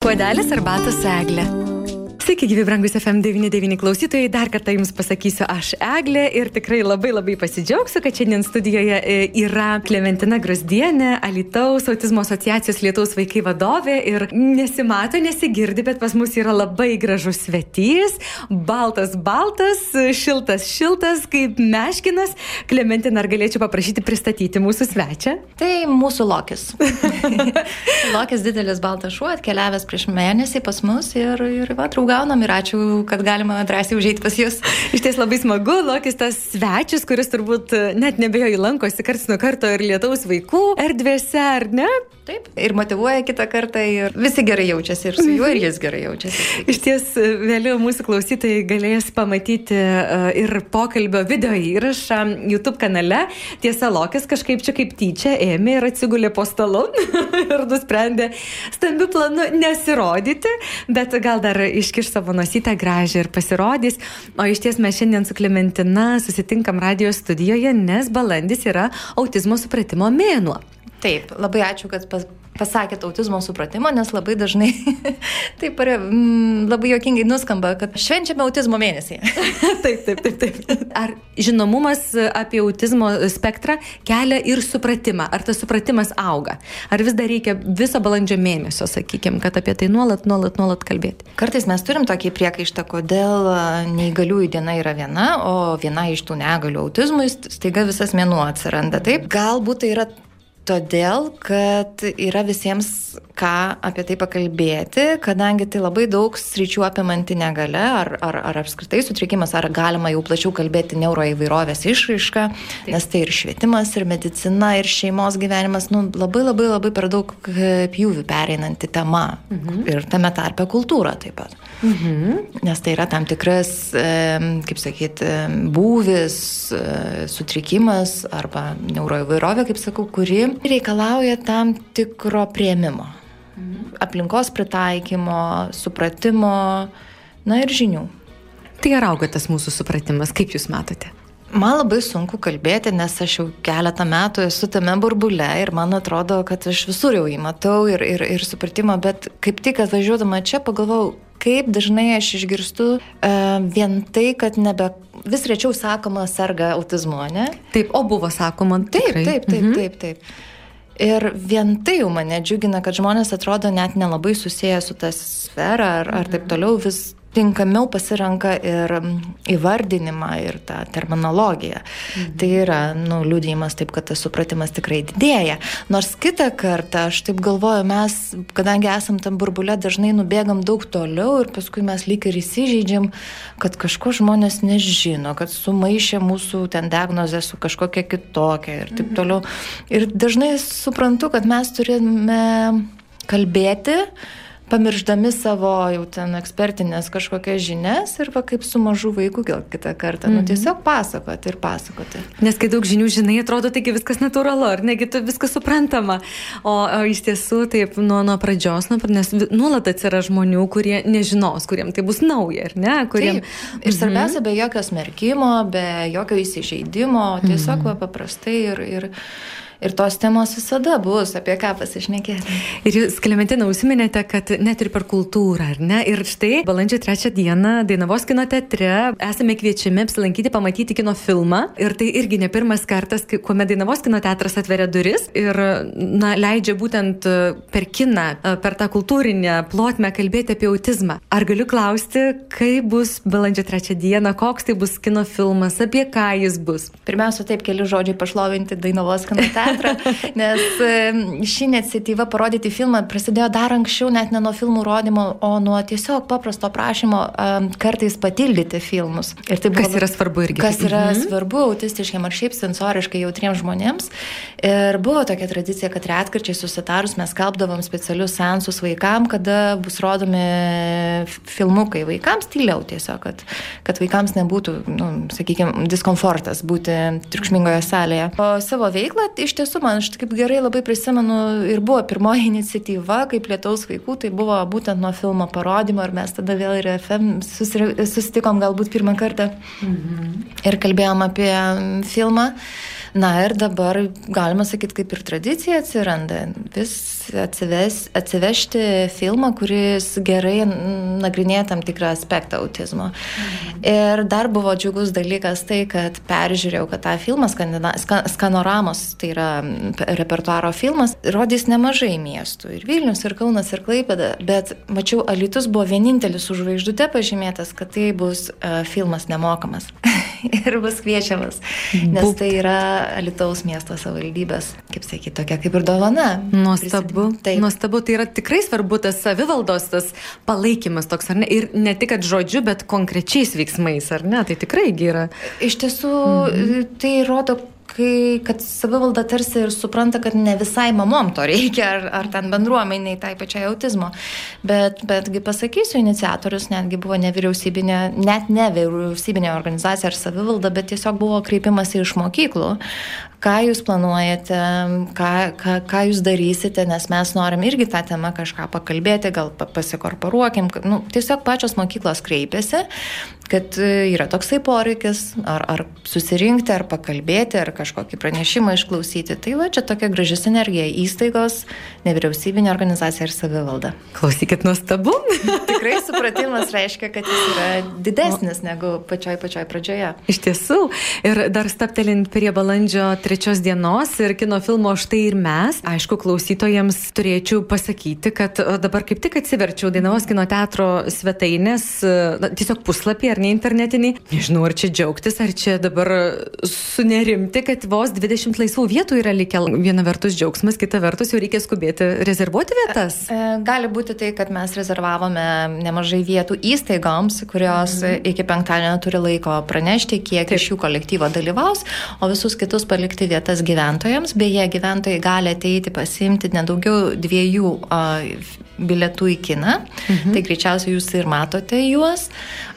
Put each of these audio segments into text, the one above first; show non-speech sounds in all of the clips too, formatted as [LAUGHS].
Puodelis arbatos eglė. Sveiki, gyvi brangus FM99 klausytojai. Dar kartą Jums pasakysiu, aš Eglė ir tikrai labai labai pasidžiaugsiu, kad šiandien studijoje e, yra Klementina Grasdienė, Alitaus autizmo asociacijos Lietuvos vaikai vadovė ir nesimato, nesigirdi, bet pas mus yra labai gražus svetys, baltas, baltas, šiltas, šiltas, kaip meškinas. Klementina, ar galėčiau paprašyti pristatyti mūsų svečią? Tai mūsų Lokis. [LAUGHS] lokis didelis baltas šuo atkeliavęs prieš mėnesį pas mus ir, ir va, draugą gaunam ir ačiū, kad galima drąsiai užeiti pas jūs. Iš ties labai smagu, Lokis tas svečias, kuris turbūt net nebejoju lankosi karts nuo karto ir lietaus vaikų erdvėse, ar ne? Taip, ir motivuoja kitą kartą ir visi gerai jaučiasi ir su juo ir jis gerai jaučiasi. [LAUGHS] Iš ties vėliau mūsų klausytojai galės pamatyti e, ir pokalbio video įrašą YouTube kanale. Tiesa, Lokis kažkaip čia kaip tyčia ėmė ir atsigulė po stalu [LAUGHS] ir nusprendė stambių planų nesirodyti, bet gal dar iškiš savo nosytę gražią ir pasirodys. O iš ties mes šiandien su Klementina susitinkam radio studijoje, nes balandis yra autizmo supratimo mėnuo. Taip, labai ačiū, kad pas, pasakėt autizmo supratimo, nes labai dažnai [LAUGHS] taip mm, labai jokingai nuskamba, kad švenčiame autizmo mėnesį. [LAUGHS] taip, taip, taip, taip. [LAUGHS] Ar žinomumas apie autizmo spektrą kelia ir supratimą? Ar tas supratimas auga? Ar vis dar reikia viso balandžio mėnesio, sakykime, kad apie tai nuolat, nuolat, nuolat kalbėti? Kartais mes turim tokį priekaištą, kodėl neįgaliųjų diena yra viena, o viena iš tų negalių autizmui staiga visas mėnuo atsiranda. Taip, galbūt tai yra Todėl, kad yra visiems ką apie tai pakalbėti, kadangi tai labai daug sričių apimanti negale, ar, ar, ar apskritai sutrikimas, ar galima jau plačiau kalbėti neuroįvairovės išraišką, nes tai ir švietimas, ir medicina, ir šeimos gyvenimas, nu, labai labai labai per daug pjūvių pereinanti tema. Mhm. Ir tame tarpe kultūra taip pat. Mhm. Nes tai yra tam tikras, kaip sakyti, būvis, e, sutrikimas arba neuroįvairovė, kaip sakau, kuri reikalauja tam tikro prieimimo. Mhm. Aplinkos pritaikymo, supratimo, na ir žinių. Tai ar auga tas mūsų supratimas, kaip Jūs matote? Man labai sunku kalbėti, nes aš jau keletą metų esu tame burbule ir man atrodo, kad aš visur jau jį matau ir, ir, ir supratimą, bet kaip tik atvažiuodama čia pagalvojau, kaip dažnai aš išgirstu uh, vien tai, kad nebe vis rečiau sakoma serga autizmu, ne? Taip, o buvo sakoma. Taip, tikrai. taip, taip, mhm. taip, taip. Ir vien tai jau mane džiugina, kad žmonės atrodo net nelabai susiję su tą sferą ar, ar taip toliau vis tinkamiau pasirenka ir įvardinimą, ir tą terminologiją. Mhm. Tai yra, nu, liūdėjimas taip, kad tas supratimas tikrai didėja. Nors kitą kartą, aš taip galvoju, mes, kadangi esam tam burbulė, dažnai nubėgam daug toliau ir paskui mes lyg ir įsižeidžiam, kad kažko žmonės nežino, kad sumaišė mūsų ten diagnozę su kažkokia kitokia ir taip mhm. toliau. Ir dažnai suprantu, kad mes turime kalbėti, pamiršdami savo jau ten ekspertinės kažkokias žinias ir va kaip su mažu vaiku gal kitą kartą, nu, mhm. nu tiesiog pasakoti ir pasakoti. Nes kai daug žinių žinai, atrodo, taigi viskas natūralu, ar negi tu viskas suprantama. O, o iš tiesų taip nuo, nuo pradžios, nuo, nes nuolat atsiras žmonių, kurie nežinos, kuriem tai bus nauja, ar ne? Kuriem... Taip. Ir svarbiausia, mhm. be jokio smerkimo, be jokio įsižeidimo, tiesiog mhm. va, paprastai ir... ir Ir tos temos visada bus, apie ką pasišnekėti. Ir jūs, Klementina, užsiminėte, kad net ir per kultūrą, ar ne? Ir štai balandžio trečią dieną Dainavos kino teatre esame kviečiami apsilankyti, pamatyti kino filmą. Ir tai irgi ne pirmas kartas, kuomet Dainavos kino teatras atveria duris ir na, leidžia būtent e, per kiną, e, per tą kultūrinę plotmę kalbėti apie autizmą. Ar galiu klausti, kaip bus balandžio trečią dieną, koks tai bus kino filmas, apie ką jis bus? Pirmiausia, taip keli žodžiai pašlovinti Dainavos kino teatrą [LAUGHS] teatrą, nes ši iniciatyva parodyti filmą prasidėjo dar anksčiau, net ne nuo filmų rodymo, o nuo tiesiog paprasto prašymo kartais patildyti filmus. Ir tai buvo, kas yra svarbu irgi. Kas yra mhm. svarbu autistiškiam ar šiaip sensoriškai jautriems žmonėms. Ir buvo tokia tradicija, kad retkarčiai susitarus mes kalbdavom specialius sensus vaikam, kada bus rodomi filmukai vaikams tyliau tiesiog, kad, kad vaikams nebūtų, nu, sakykime, diskomfortas būti triukšmingoje salėje. O savo veiklą iš tiesų, man aš kaip gerai labai prisimenu ir buvo pirmoji [LAUGHS] iniciatyva, kaip lietaus vaikų, tai buvo būtent nuo filmo parodymo ir mes tada vėl ir FM susitikom galbūt pirmą kartą mhm. ir kalbėjom apie filmą. Na ir dabar, galima sakyti, kaip ir tradicija atsiranda, vis atsives, atsivežti filmą, kuris gerai nagrinėja tam tikrą aspektą autizmo. Mhm. Ir dar buvo džiugus dalykas tai, kad peržiūrėjau, kad tą filmą skandina, ska, Skanoramos, tai yra repertuaro filmas, rodys nemažai miestų. Ir Vilnius, ir Kaunas, ir Klaipėda. Bet mačiau, Alitus buvo vienintelis už žvaigždute pažymėtas, kad tai bus uh, filmas nemokamas. [LAUGHS] [LAUGHS] ir bus kviečiamas. Nes Bup. tai yra Alitaus miesto savivaldybės, kaip sakyti, tokia kaip ir dovana. Nuostabu. Taip. Nuostabu, tai yra tikrai svarbu tas savivaldos, tas palaikymas toks, ar ne? Ir ne tik, žodžiu, bet konkrečiais veiksmais, ar ne? Tai tikrai yra. Iš tiesų, mhm. tai rodo, kai, kad savivalda tarsi ir supranta, kad ne visai mamom to reikia, ar, ar ten bendruomeniai, tai pačiai autizmo. Bet, betgi pasakysiu, iniciatorius netgi buvo nevyriausybinė, net nevyriausybinė organizacija ar savivalda, bet tiesiog buvo kreipimas iš mokyklų, ką jūs planuojate, ką, ką, ką jūs darysite, nes mes norim irgi tą temą kažką pakalbėti, gal pasikorporuokim. Nu, tiesiog pačios mokyklos kreipiasi, kad e, yra toksai poreikis, ar, ar susirinkti, ar pakalbėti, ar kažkokį pranešimą išklausyti. Tai va, čia tokia graži sinergija - įstaigos, nevyriausybinė organizacija ir savivalda. Klausykit, nuostabu. [LAUGHS] Tikrai supratimas reiškia, kad jis yra didesnis negu pačioj pačioj pradžioje. Iš tiesų. Ir dar staptelint prie balandžio trečios dienos ir kino filmo Štai ir mes. Aišku, klausytojams turėčiau pasakyti, kad dabar kaip tik atsiverčiau Dainavos kino teatro svetainės, na, tiesiog puslapį ar ne internetinį. Nežinau, ar čia džiaugtis, ar čia dabar sunerimti, kad vos 20 laisvų vietų yra likę. Viena vertus džiaugsmas, kita vertus jau reikia skubėti rezervuoti vietas. E, e, gali būti tai, kad mes rezervavome nemažai vietų įstaigoms, kurios mhm. iki penktadienio turi laiko pranešti, kiek Taip. iš jų kolektyvo dalyvaus, o visus kitus palikti palikti vietas gyventojams. Beje, gyventojai gali ateiti pasimti nedaugiau dviejų bilietų į kiną. Mhm. Tai greičiausiai jūs ir matote juos.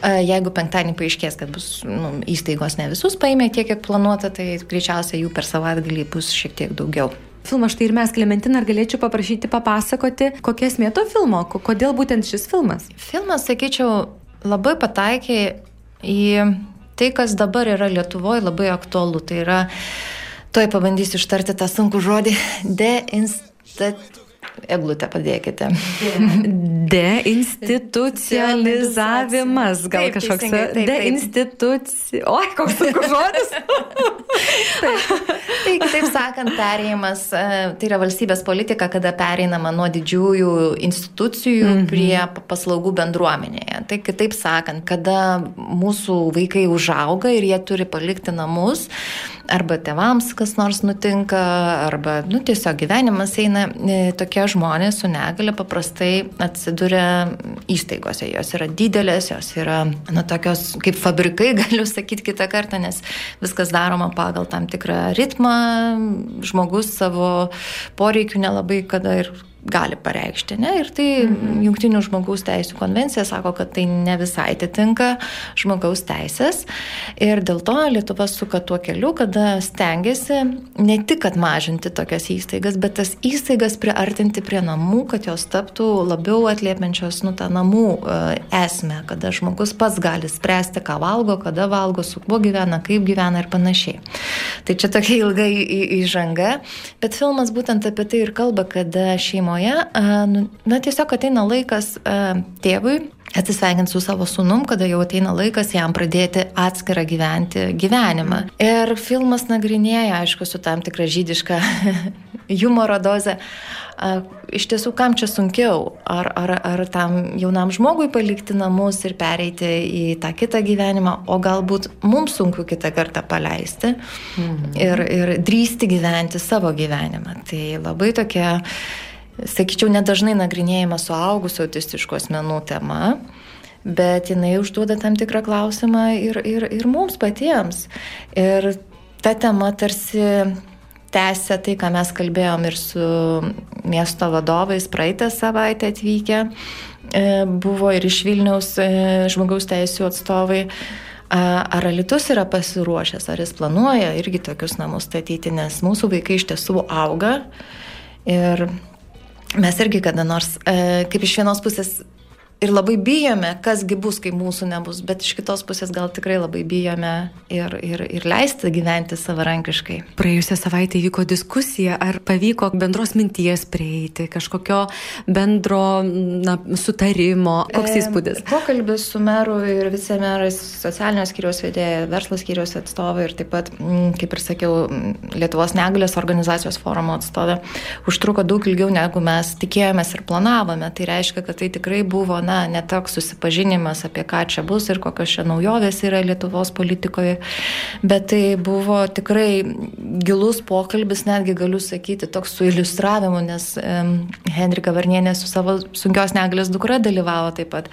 Jeigu penktadienį paaiškės, kad bus nu, įstaigos ne visus paėmė tiek, kiek planuota, tai greičiausiai jų per savaitgalį bus šiek tiek daugiau. Filmą štai ir mes, Klementina, ar galėčiau paprašyti papasakoti, kokia esmė to filmo, kodėl būtent šis filmas? Filmas, sakyčiau, labai pataikė į tai, kas dabar yra Lietuvoje labai aktualu. Tai yra Tuoj pabandysiu ištarti tą sunkų žodį - deinstat Eglutę padėkite. [LAUGHS] Deinstitucionalizavimas, gal taip, kažkoks. Deinstitucija. O, koks sunkus žodis. [LAUGHS] taip. Tai kitaip sakant, perėjimas, e, tai yra valstybės politika, kada pereinama nuo didžiųjų institucijų mm -hmm. prie paslaugų bendruomenėje. Tai kitaip sakant, kada mūsų vaikai užauga ir jie turi palikti namus, arba tėvams kas nors nutinka, arba nu, tiesiog gyvenimas eina, e, tokie žmonės su negale paprastai atsiduria įstaigose. Jos yra didelės, jos yra nu, tokios kaip fabrikai, [LAUGHS] galiu sakyti kitą kartą, nes viskas daroma pagal tam tikrą ritmą, žmogus savo poreikių nelabai kada ir gali pareikšti. Ne? Ir tai mhm. Junktinių žmogaus teisų konvencija sako, kad tai ne visai atitinka žmogaus teisės. Ir dėl to Lietuva suka tuo keliu, kada stengiasi ne tik kad mažinti tokias įstaigas, bet tas įstaigas priartinti prie namų, kad jos taptų labiau atliepiančios nu, tą namų uh, esmę, kada žmogus pats gali spręsti, ką valgo, kada valgo, su kuo gyvena, kaip gyvena ir panašiai. Tai čia tokia ilga įžanga, bet filmas būtent apie tai ir kalba, kada šeimo šeimoje, nu, na tiesiog ateina laikas tėvui atsisveikinti su savo sunum, kada jau ateina laikas jam pradėti atskirą gyventi gyvenimą. Ir filmas nagrinėja, aišku, su tam tikra žydiška [LAUGHS] humoro doze. Iš tiesų, kam čia sunkiau? Ar, ar, ar tam jaunam žmogui palikti namus ir pereiti į tą kitą gyvenimą, o galbūt mums sunku kitą kartą paleisti mhm. ir, ir drįsti gyventi savo gyvenimą. Tai labai tokia sakyčiau, nedažnai nagrinėjama suaugusių autistiškų asmenų tema, bet jinai užduoda tam tikrą klausimą ir, ir, ir mums patiems. Ir ta tema tarsi tęsia tai, ką mes kalbėjom ir su miesto vadovais praeitą savaitę atvykę. E, buvo ir iš Vilniaus e, žmogaus teisų atstovai. Ar Alitus yra pasiruošęs, ar jis planuoja irgi tokius namus statyti, nes mūsų vaikai iš tiesų auga ir mes irgi kada nors, e, kaip iš vienos pusės ir labai bijome, kasgi bus, kai mūsų nebus, bet iš kitos pusės gal tikrai labai bijome ir, ir, ir leisti gyventi savarankiškai. Praėjusią savaitę įvyko diskusija, ar pavyko bendros minties prieiti, kažkokio bendro na, sutarimo. Koks įspūdis? E, pokalbis su meru ir vicemerais, socialinio skyriaus vedėja, verslo skyriaus atstovai ir taip pat, mm, kaip ir sakiau, Lietuvos negalės organizacijos forumo atstovė, užtruko daug ilgiau negu mes tikėjomės ir planavome. Tai reiškia, kad tai tikrai buvo, na, netoks susipažinimas, apie ką čia bus ir kokios čia naujovės yra Lietuvos politikoje, bet tai buvo tikrai gilus pokalbis, netgi galiu sakyti, toks su iliustravimu, nes um, Henrika Varnienė su savo sunkios negalės dukra dalyvavo taip pat.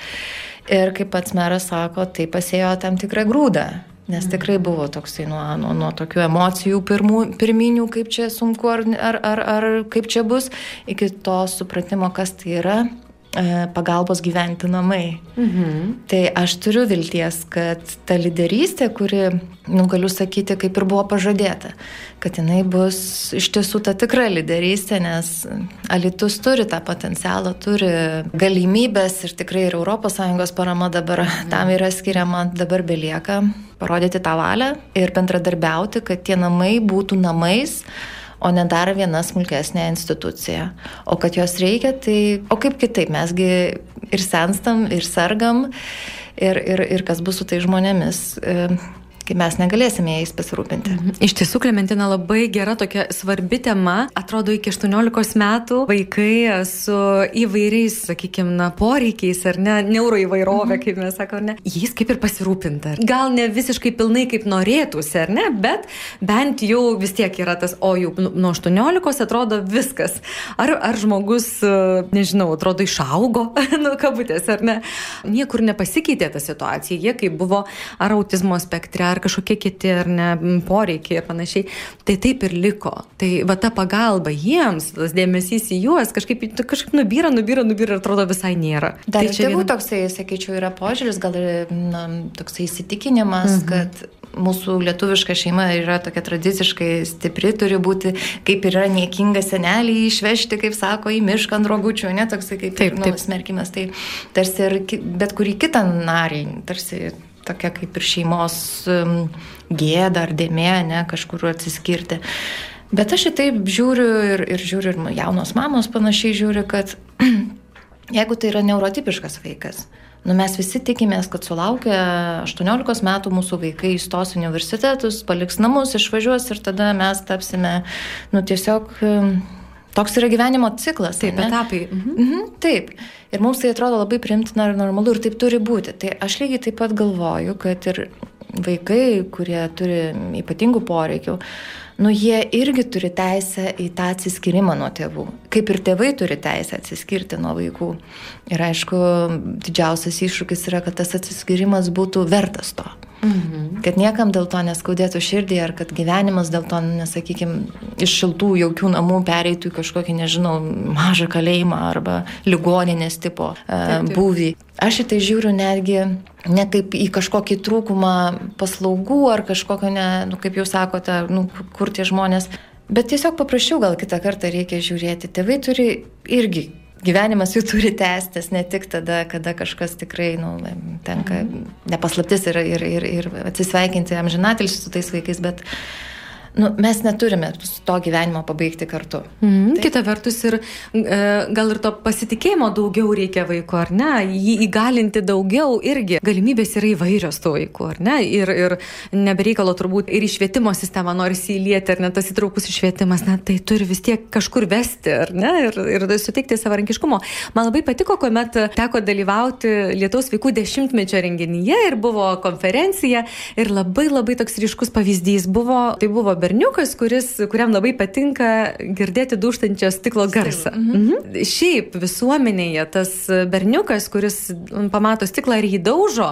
Ir kaip pats meras sako, tai pasėjo tam tikrą grūdą. Nes tikrai buvo toksai nuo, nuo, nuo tokių emocijų pirmų, pirminių, kaip čia sunku ar, ar, ar, ar kaip čia bus, iki to supratimo, kas tai yra pagalbos gyventi namai. Mhm. Tai aš turiu vilties, kad ta lyderystė, kuri, nu, galiu sakyti, kaip ir buvo pažadėta, kad jinai bus iš tiesų ta tikra lyderystė, nes Alitus turi tą potencialą, turi galimybės ir tikrai ir ES parama dabar mhm. tam yra skiriama, dabar belieka parodyti tą valią ir bendradarbiauti, kad tie namai būtų namais o ne dar viena smulkesnė institucija. O kad jos reikia, tai o kaip kitaip, mesgi ir senstam, ir sergam, ir, ir, ir kas bus su tai žmonėmis. Kai mes negalėsime jais pasirūpinti. Mhm. Iš tiesų, Klementina labai gera tokia svarbi tema. Atrodo, iki 18 metų vaikai su įvairiais, sakykime, na, poreikiais ar ne, neuroįvairovė, mhm. kaip mes sakome, jais kaip ir pasirūpinta. Gal ne visiškai pilnai kaip norėtųsi, ar ne, bet bent jau vis tiek yra tas, o jau nu, nuo 18 atrodo viskas. Ar, ar žmogus, nežinau, atrodo išaugo, [LAUGHS] nu, kabutės, ar ne. Niekur nepasikeitė ta situacija. Jie kaip buvo ar autizmo spektre, ar ar kažkokie kiti ar ne poreikiai ir panašiai. Tai taip ir liko. Tai va ta pagalba jiems, tas dėmesys į juos kažkaip, kažkaip nubyra, nubyra, nubyra ir atrodo visai nėra. Dar tai čia tėvų vien... toksai, sakyčiau, yra požiūris, gal ir na, toksai įsitikinimas, mhm. kad mūsų lietuviška šeima yra tokia tradiciškai stipri, turi būti, kaip yra niekinga senelį išvežti, kaip sako, į mišką ant rogučių, ne toksai kaip taip, nu, smerkimas. Tai tarsi ir bet kurį kitą narį, tarsi tokia kaip ir šeimos gėda ar dėmė, ne, kažkur atsiskirti. Bet aš į taip žiūriu ir, ir žiūriu ir jaunos mamos panašiai žiūri, kad [CLEARS THROAT] jeigu tai yra neurotipiškas vaikas, nu mes visi tikimės, kad sulaukę 18 metų mūsų vaikai įstos universitetus, paliks namus, išvažiuos ir tada mes tapsime, nu tiesiog Toks yra gyvenimo ciklas. Taip, ne? etapai. Mhm. Mhm, taip. Ir mums tai atrodo labai primtina ir normalu ir taip turi būti. Tai aš lygiai taip pat galvoju, kad ir vaikai, kurie turi ypatingų poreikių, nu jie irgi turi teisę į tą atsiskyrimą nuo tėvų. Kaip ir tėvai turi teisę atsiskirti nuo vaikų. Ir aišku, didžiausias iššūkis yra, kad tas atsiskyrimas būtų vertas to. Mhm. Kad niekam dėl to neskaudėtų širdį, ar kad gyvenimas dėl to, nesakykime, iš šiltų, jaukių namų pereitų į kažkokį, nežinau, mažą kalėjimą arba ligoninės tipo uh, būvį. Aš į tai žiūriu netgi ne kaip į kažkokį trūkumą paslaugų ar kažkokio, ne, nu, kaip jau sakote, nu, kur tie žmonės. Bet tiesiog paprasčiau gal kitą kartą reikia žiūrėti. Tėvai turi irgi gyvenimas jų turi tęstis ne tik tada, kada kažkas tikrai, nu, tenka nepaslaptis ir, ir, ir, ir atsisveikinti amžinatilsi su tais vaikais, bet nu, mes neturime to gyvenimo pabaigti kartu. Mm, tai. Kita vertus ir e, gal ir to pasitikėjimo daugiau reikia vaiko, ar ne? Jį įgalinti daugiau irgi. Galimybės yra įvairios tų vaikų, ar ne? Ir, ir nebereikalo turbūt ir į švietimo sistemą nori įlieti, ar ne tas įtraukus švietimas, na tai turi vis tiek kažkur vesti, ar ne? Ir, ir suteikti savarankiškumo. Man labai patiko, kuomet teko dalyvauti Lietuvos vaikų dešimtmečio renginyje ir buvo konferencija ir labai labai toks ryškus pavyzdys buvo, tai buvo berniukas, kuris, kuriam labai patinka girdėti duštančio stiklo garsą. Mhm. Mhm. Šiaip visuomenėje tas berniukas, kuris pamato stiklą ir jį daužo,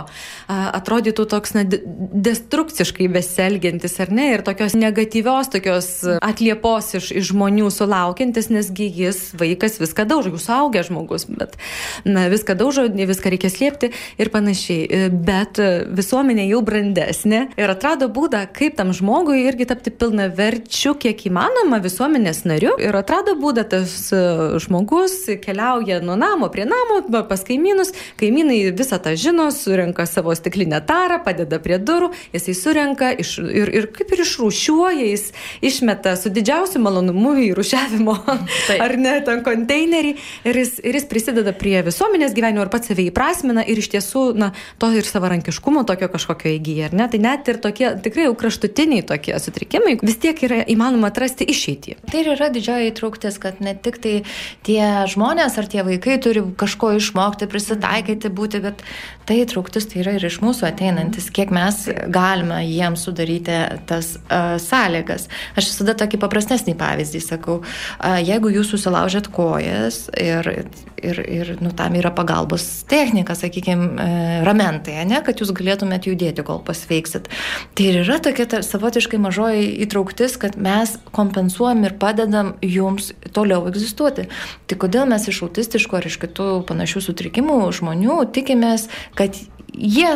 atrodytų toks na, destrukciškai beselgiantis, ar ne, ir tokios negatyvios, tokios atliepos iš, iš žmonių sulaukiantis, nesgi jis vaikas viską daužo, jūs augęs žmogus, bet na, viską daužo, viską reikia slėpti ir panašiai. Bet visuomenė jau brandesnė ir atrado būdą, kaip tam žmogui irgi tapti pilna verčiu, kiek įmanoma visuomenės nariu. Ir atrado būdą tas e, žmogus keliauja nuo namo prie namo pas kaimynus, kaimynai visą tą žino, surenka savo stiklinę tarą, padeda prie durų, jisai surenka iš, ir, ir kaip ir išrūšiuoja, jis išmeta su didžiausiu malonumu į rušiavimo [LAUGHS] ar ne ten konteinerį. Ir jis, ir jis prisideda prie visuomenės gyvenimo ir pats save įprasmina. Ir iš tiesų, na, to ir savarankiškumo tokio kažkokio įgyja, ar ne? Tai net ir tokie tikrai jau kraštutiniai tokie sutrikimai, vis tiek yra įmanoma atrasti išeitį. Tai ir yra didžioji įtrauktis, kad ne tik tai tie žmonės ar tie vaikai turi kažko išmokti, prisitaikyti, būti, bet tai įtrauktis tai yra ir iš mūsų ateinantis, kiek mes galime jiems sudaryti tas uh, sąlygas. Aš visada tokį paprastesnį pavyzdį sakau, uh, jeigu jūs susilaužėt kojas ir, ir, ir nu, tam yra pagalbos technika, sakykime, ramentai, ne, kad jūs galėtumėt judėti, kol pasveiksit. Tai ir yra tokia ta, savotiškai mažoji įtrauktis, kad mes kompensuojam ir padedam jums toliau egzistuoti. Tai kodėl mes iš autistiškų ar iš kitų panašių sutrikimų žmonių tikimės, kad jie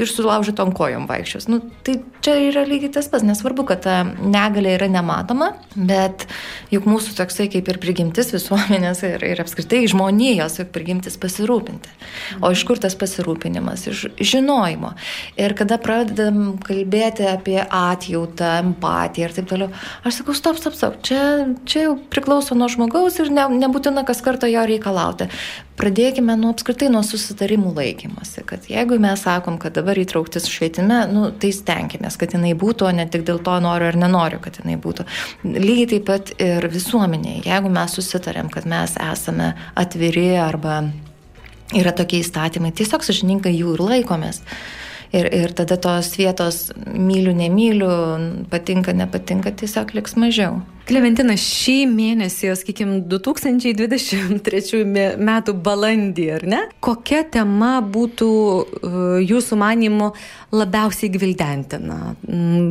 ir sulaužytom kojom vaikščios. Nu, tai čia yra lygiai tas pats, nesvarbu, kad ta negalė yra nematoma, bet juk mūsų toksai kaip ir prigimtis visuomenės ir, ir apskritai žmonijos juk prigimtis pasirūpinti. O iš kur tas pasirūpinimas? Iš žinojimo. Ir kada pradedam kalbėti apie atjautą, empatiją ir taip toliau, aš sakau, stop, stop, stop, čia, čia jau priklauso nuo žmogaus ir ne, nebūtina kas kartą jo reikalauti. Pradėkime nuo apskritai nuo susitarimų laikymosi, kad jeigu mes sakom, kad dabar įtrauktis švietime, nu, tai stenkimės, kad jinai būtų, o ne tik dėl to noriu ar nenoriu, kad jinai būtų. Lygiai taip pat ir visuomenėje, jeigu mes susitarėm, kad mes esame atviri arba yra tokie įstatymai, tiesiog sažininkai jų ir laikomės. Ir, ir tada tos vietos myliu, nemyliu, patinka, nepatinka, tiesiog liks mažiau. Klementina, šį mėnesį, sakykime, 2023 metų balandį, ar ne? Kokia tema būtų e, jūsų manimu labiausiai gvildentina,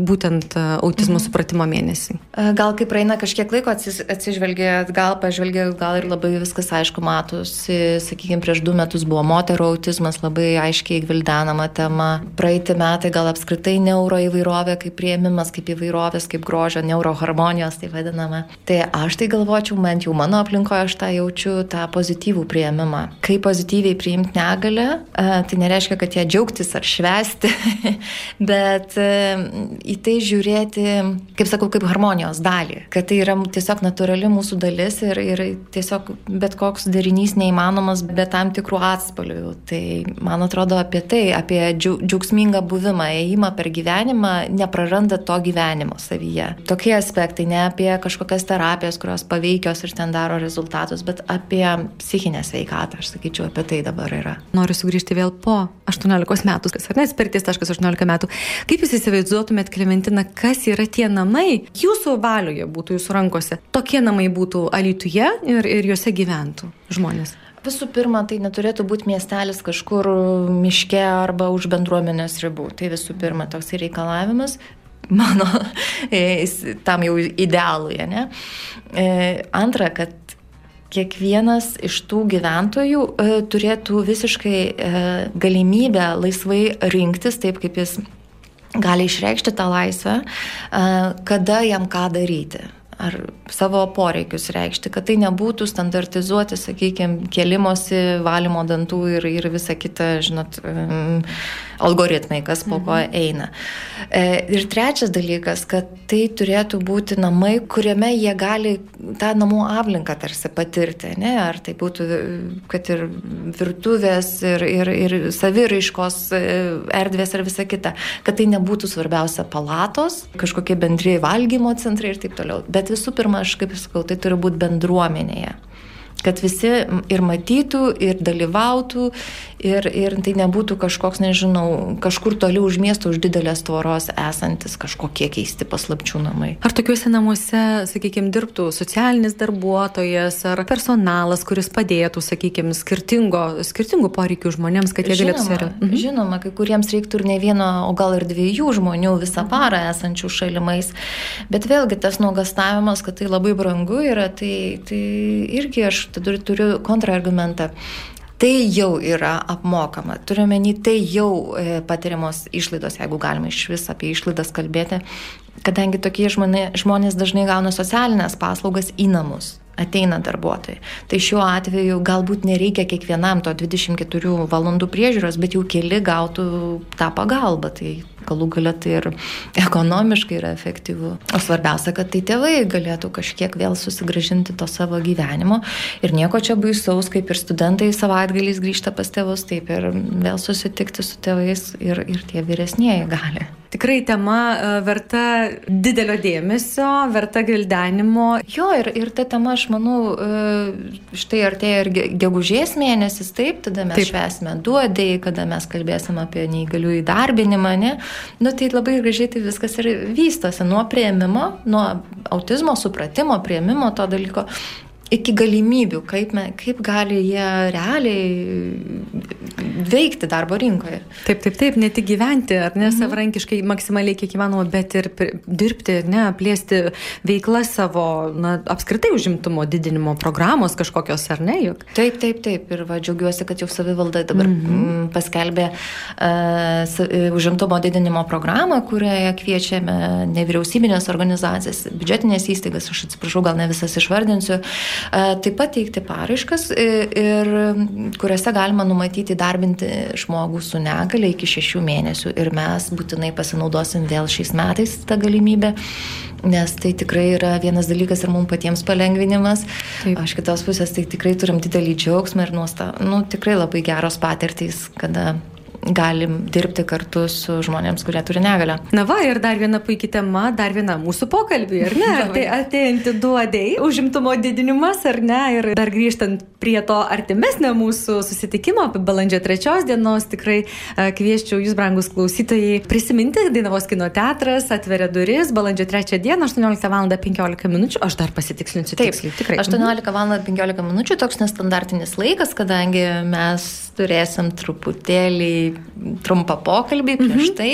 būtent e, autizmo mhm. supratimo mėnesį? E, gal kai praeina kažkiek laiko atsižvelgia, gal pažvelgia, gal ir labai viskas aišku matosi. Sakykime, prieš du metus buvo moterų autizmas labai aiškiai gvildenama tema. Praeiti metai gal apskritai neuroįvairovė kaip prieimimas, kaip įvairovės, kaip grožio, neuroharmonijos, tai vadiname. Tai aš tai galvočiau, bent jau mano aplinkoje aš tą jaučiu, tą pozityvų prieimimą. Kaip pozityviai priimti negalę, e, tai nereiškia, kad ją džiaugtis ar švesti, [LAUGHS] bet e, į tai žiūrėti, kaip sakau, kaip harmonijos dalį. Kad tai yra tiesiog natūrali mūsų dalis ir, ir tiesiog bet koks derinys neįmanomas be tam tikrų atspalvių. Tai man atrodo apie tai, apie džiaugsmingą buvimą, ėjimą per gyvenimą, nepraranda to gyvenimo savyje. Tokie aspektai, ne apie apie kažkokias terapijas, kurios paveikios ir ten daro rezultatus, bet apie psichinę sveikatą, aš sakyčiau, apie tai dabar yra. Noriu sugrįžti vėl po 18 metų, kas ar ne, spertis.18 metų. Kaip jūs įsivaizduotumėt, Klementina, kas yra tie namai, jūsų valioje būtų jūsų rankose, tokie namai būtų Alituje ir, ir juose gyventų žmonės? Visų pirma, tai neturėtų būti miestelis kažkur miške arba už bendruomenės ribų. Tai visų pirma toks reikalavimas mano [LAUGHS] e, tam jau idealui. Ne? E, antra, kad kiekvienas iš tų gyventojų e, turėtų visiškai galimybę laisvai rinktis taip, kaip jis gali išreikšti tą laisvę, kada jam ką daryti ar savo poreikius reikšti, kad tai nebūtų standartizuoti, sakykime, kelimosi, valymo dantų ir, ir visa kita, žinot, algoritmai, kas po ko mhm. eina. E, ir trečias dalykas, kad tai turėtų būti namai, kuriame jie gali tą namų aplinką tarsi patirti, ne? ar tai būtų, kad ir virtuvės, ir, ir, ir saviraiškos e, erdvės ir visa kita, kad tai nebūtų svarbiausia palatos, kažkokie bendrėjai valgymo centrai ir taip toliau. Bet visų pirma, aš kaip sakau, tai turi būti bendruomenėje kad visi ir matytų, ir dalyvautų, ir, ir tai nebūtų kažkoks, nežinau, kažkur toliau už miesto, už didelės tvoros esantis kažkokie keisti paslapčių namai. Ar tokiuose namuose, sakykime, dirbtų socialinis darbuotojas ar personalas, kuris padėtų, sakykime, skirtingo, skirtingų poreikių žmonėms, kad jie galėtų sėti? Mhm. Žinoma, kai kuriems reiktų ir ne vieno, o gal ir dviejų žmonių visą mhm. parą esančių šalimais. Bet vėlgi tas nuogastavimas, kad tai labai brangu yra, tai, tai irgi aš tada turiu kontrargumentą. tai jau yra apmokama. Turiuomenį, tai jau e, patiriamos išlaidos, jeigu galima iš vis apie išlaidas kalbėti, kadangi tokie žmonės, žmonės dažnai gauna socialinės paslaugas į namus ateina darbuotojai. Tai šiuo atveju galbūt nereikia kiekvienam to 24 valandų priežiūros, bet jau keli gautų tą pagalbą. Tai galų galia tai ir ekonomiškai yra efektyvu. O svarbiausia, kad tai tėvai galėtų kažkiek vėl susigražinti to savo gyvenimo ir nieko čia baisaus, kaip ir studentai savaitgaliais grįžta pas tėvus, taip ir vėl susitikti su tėvais ir, ir tie vyresnėje gali. Tikrai tema e, verta didelio dėmesio, verta gildenimo. Jo, ir, ir ta tema, aš manau, e, štai artėja ir gegužės mėnesis, taip, tada mes taip. švesime duodėjai, kada mes kalbėsim apie neįgalių įdarbinimą, ne? Nu, tai labai gražiai tai viskas ir vystosi nuo prieimimo, nuo autizmo supratimo, prieimimo to dalyko iki galimybių, kaip, me, kaip gali jie realiai veikti darbo rinkoje. Taip, taip, taip, ne tik gyventi, ar ne, mhm. savarankiškai maksimaliai kiek įmanoma, bet ir dirbti, ne, plėsti veiklą savo, na, apskritai užimtumo didinimo programos kažkokios, ar ne, juk. Taip, taip, taip, ir va, džiaugiuosi, kad jau savivalda dabar mhm. paskelbė uh, užimtumo didinimo programą, kurioje kviečiame nevyriausybinės organizacijas, biudžetinės įstaigas, aš atsiprašau, gal ne visas išvardinsiu, Taip pat teikti paraiškas, ir, kuriuose galima numatyti darbinti žmogų su negale iki šešių mėnesių. Ir mes būtinai pasinaudosim vėl šiais metais tą galimybę, nes tai tikrai yra vienas dalykas ir mums patiems palengvinimas. Taip. Aš kitos pusės tai tikrai turim didelį džiaugsmą ir nuostabą. Nu, tikrai labai geros patirtys, kada galim dirbti kartu su žmonėms, kurie turi negalę. Na va, ir dar viena puikia tema, dar viena mūsų pokalbį, ar ne? tai ateinti duodėjai, užimtumo didinimas, ar ne? Ir dar grįžtant prie to artimesnio mūsų susitikimo, apie balandžio trečios dienos, tikrai uh, kvieščiau jūs, brangus klausytojai, prisiminti, Dainavos kino teatras atveria duris balandžio trečią dieną, 18 val. 15 minučių, aš dar pasitikslinsiu. Taip, tiksliai, tikrai. 18 val. 15 minučių toks nestandartinis laikas, kadangi mes turėsim truputėlį trumpą pokalbį prieš mhm. tai,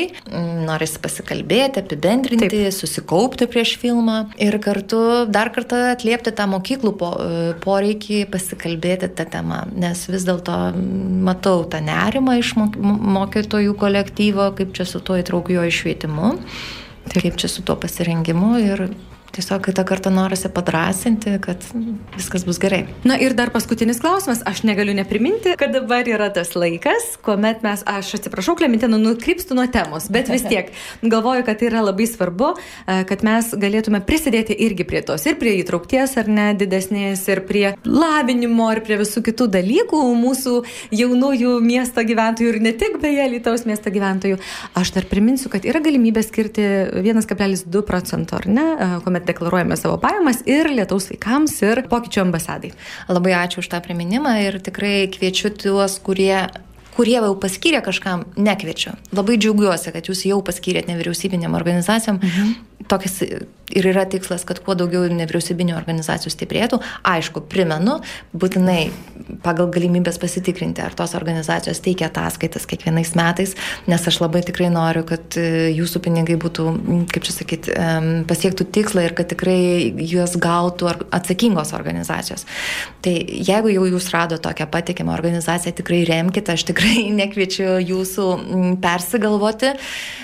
norisi pasikalbėti, apibendrinti, Taip. susikaupti prieš filmą ir kartu dar kartą atliepti tą mokyklų po, poreikį pasikalbėti tą temą, nes vis dėlto matau tą nerimą iš mokytojų kolektyvo, kaip čia su tuo įtraukiu jo išvietimu, Taip. kaip čia su tuo pasirengimu ir Tiesiog kitą kartą norisi padrasinti, kad viskas bus gerai. Na ir dar paskutinis klausimas. Aš negaliu nepriminti, kad dabar yra tas laikas, kuomet mes, aš atsiprašau, Klementina, nukrypstu nuo temos, bet vis [LAUGHS] tiek galvoju, kad tai yra labai svarbu, e, kad mes galėtume prisidėti irgi prie tos, ir prie įtraukties, ar ne, didesnės, ir prie lavinimo, ir prie visų kitų dalykų mūsų jaunųjų miesto gyventojų ir ne tik beje Lietuvos miesto gyventojų. Aš dar priminsiu, kad yra galimybė skirti 1,2 procento, ar ne, e, kuomet kuomet deklaruojame savo pajamas ir lietaus vaikams, ir pokyčių ambasadai. Labai ačiū už tą priminimą ir tikrai kviečiu tuos, kurie kurie jau paskyrė kažkam, nekviečiu. Labai džiaugiuosi, kad jūs jau paskyrėt nevyriausybinėm organizacijom. Mhm. Tokis ir yra tikslas, kad kuo daugiau nevyriausybinio organizacijų stiprėtų. Aišku, primenu, būtinai pagal galimybės pasitikrinti, ar tos organizacijos teikia ataskaitas kiekvienais metais, nes aš labai tikrai noriu, kad e, jūsų pinigai būtų, kaip čia sakyti, pasiektų tikslą ir kad tikrai juos gautų atsakingos organizacijos. Tai jeigu jau jūs rado tokią patikimą organizaciją, tikrai remkite, aš tikrai [LAUGHS] nekviečiu jūsų persigalvoti,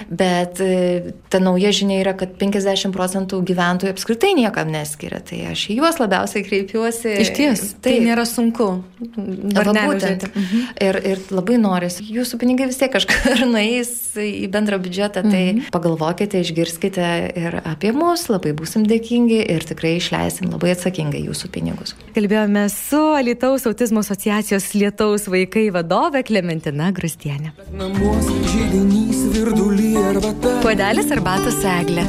bet e, ta nauja žinia yra, kad 50 procentų procentų gyventojų apskritai niekam neskiria. Tai aš į juos labiausiai kreipiuosi. Iš ties, tai nėra sunku. Būtent. Mhm. Ir, ir labai norisi. Jūsų pinigai vis tiek kažkur [LAUGHS] nueis į bendrą biudžetą, tai mhm. pagalvokite, išgirskite ir apie mus, labai būsim dėkingi ir tikrai išleisim labai atsakingai jūsų pinigus. Kalbėjome su Alitaus autizmo asociacijos Lietaus vaikai vadove Klementina Grustienė. Puodelis arbatos eglė.